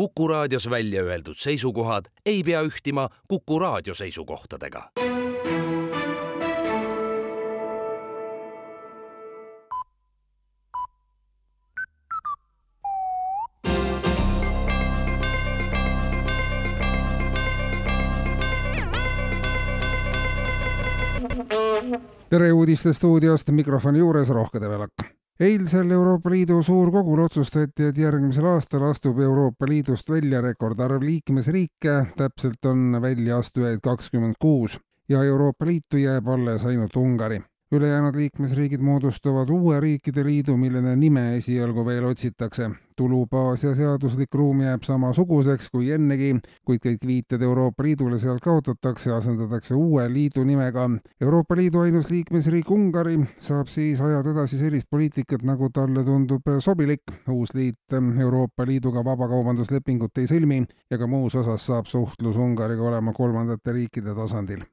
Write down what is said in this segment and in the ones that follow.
Kuku raadios välja öeldud seisukohad ei pea ühtima Kuku raadio seisukohtadega. tere uudistestuudiost, mikrofoni juures Rohke Develak. Eilsel Euroopa Liidu suurkogul otsustati, et järgmisel aastal astub Euroopa Liidust välja rekordarv liikmesriike, täpselt on väljaastujaid kakskümmend kuus ja Euroopa Liitu jääb alles ainult Ungari ülejäänud liikmesriigid moodustavad uue riikide liidu, millele nime esialgu veel otsitakse. tulubaas ja seaduslik ruum jääb samasuguseks kui ennegi, kuid kõik viited Euroopa Liidule sealt kaotatakse asendatakse uue liidu nimega. Euroopa Liidu ainus liikmesriik Ungari saab siis ajada edasi sellist poliitikat, nagu talle tundub sobilik. uus liit Euroopa Liiduga vabakaubanduslepingut ei sõlmi ja ka muus osas saab suhtlus Ungariga olema kolmandate riikide tasandil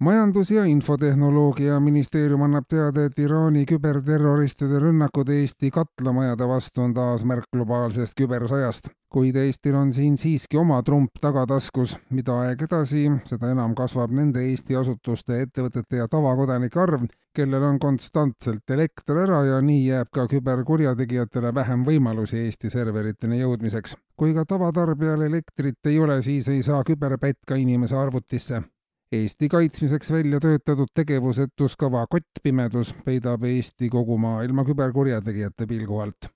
majandus- ja Infotehnoloogia ministeerium annab teada, et Iraani küberterroristide rünnakud Eesti katlamajade vastu on taas märk globaalsest kübersõjast. kuid Eestil on siin siiski oma trump tagataskus, mida aeg edasi, seda enam kasvab nende Eesti asutuste, ettevõtete ja tavakodanike arv, kellel on konstantselt elekter ära ja nii jääb ka küberkurjategijatele vähem võimalusi Eesti serveriteni jõudmiseks. kui ka tavatarbijal elektrit ei ole, siis ei saa küberpätt ka inimese arvutisse Eesti kaitsmiseks välja töötatud tegevusetuskava Kottpimedus peidab Eesti kogu maailma küberkurjategijate pilgu alt.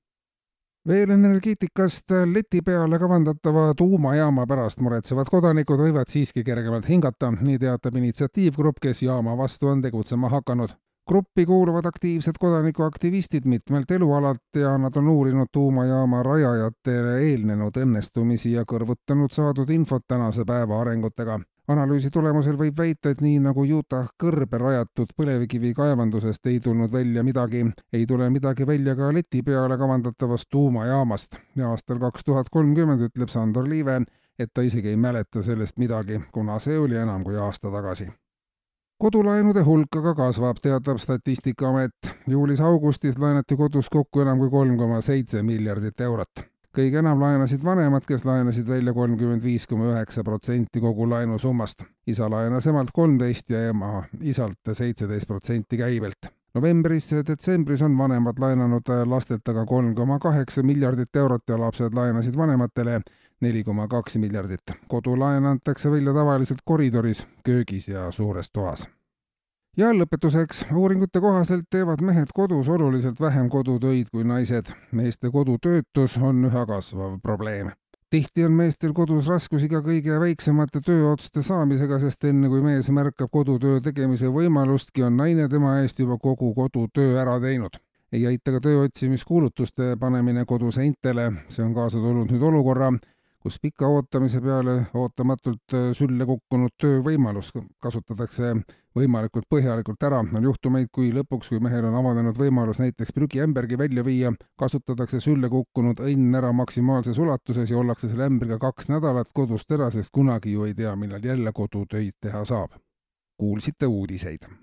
veel energeetikast leti peale kavandatava tuumajaama pärast muretsevad kodanikud võivad siiski kergemalt hingata, nii teatab initsiatiivgrupp, kes jaama vastu on tegutsema hakanud gruppi kuuluvad aktiivsed kodanikuaktivistid mitmelt elualalt ja nad on uurinud tuumajaama rajajatele eelnenud õnnestumisi ja kõrvutanud saadud infot tänase päeva arengutega analüüsi tulemusel võib väita, et nii nagu Utah kõrbe rajatud põlevkivi kaevandusest ei tulnud välja midagi, ei tule midagi välja ka leti peale kavandatavast tuumajaamast. Ja aastal kaks tuhat kolmkümmend ütleb Sandor Liive, et ta isegi ei mäleta sellest midagi, kuna see oli enam kui aasta tagasi. Kodulaenude hulk aga kasvab, teatab Statistikaamet. juulis-augustis laenati kodus kokku enam kui kolm koma seitse miljardit eurot kõige enam laenasid vanemad, kes laenasid välja kolmkümmend viis koma üheksa protsenti kogu laenusummast. isa laenas emalt kolmteist ja ema isalt seitseteist protsenti käibelt. novembris ja detsembris on vanemad laenanud lastelt aga kolm koma kaheksa miljardit eurot ja lapsed laenasid vanematele neli koma kaks miljardit. kodulaen antakse välja tavaliselt koridoris, köögis ja suures toas ja lõpetuseks, uuringute kohaselt teevad mehed kodus oluliselt vähem kodutöid kui naised. meeste kodutöötus on üha kasvav probleem. tihti on meestel kodus raskusi ka kõige väiksemate tööotste saamisega, sest enne kui mees märkab kodutöö tegemise võimalustki, on naine tema eest juba kogu kodutöö ära teinud ei aita ka töö otsimiskuulutuste panemine koduseintele, see on kaasa tulnud nüüd olukorra, kus pika ootamise peale ootamatult äh, sülle kukkunud töövõimalus kasutatakse võimalikult põhjalikult ära. on juhtumeid, kui lõpuks, kui mehel on avanenud võimalus näiteks prügiämbergi välja viia, kasutatakse sülle kukkunud õnn ära maksimaalses ulatuses ja ollakse selle ämbriga kaks nädalat kodust ära, sest kunagi ju ei tea, millal jälle kodutöid teha saab. kuulsite uudiseid.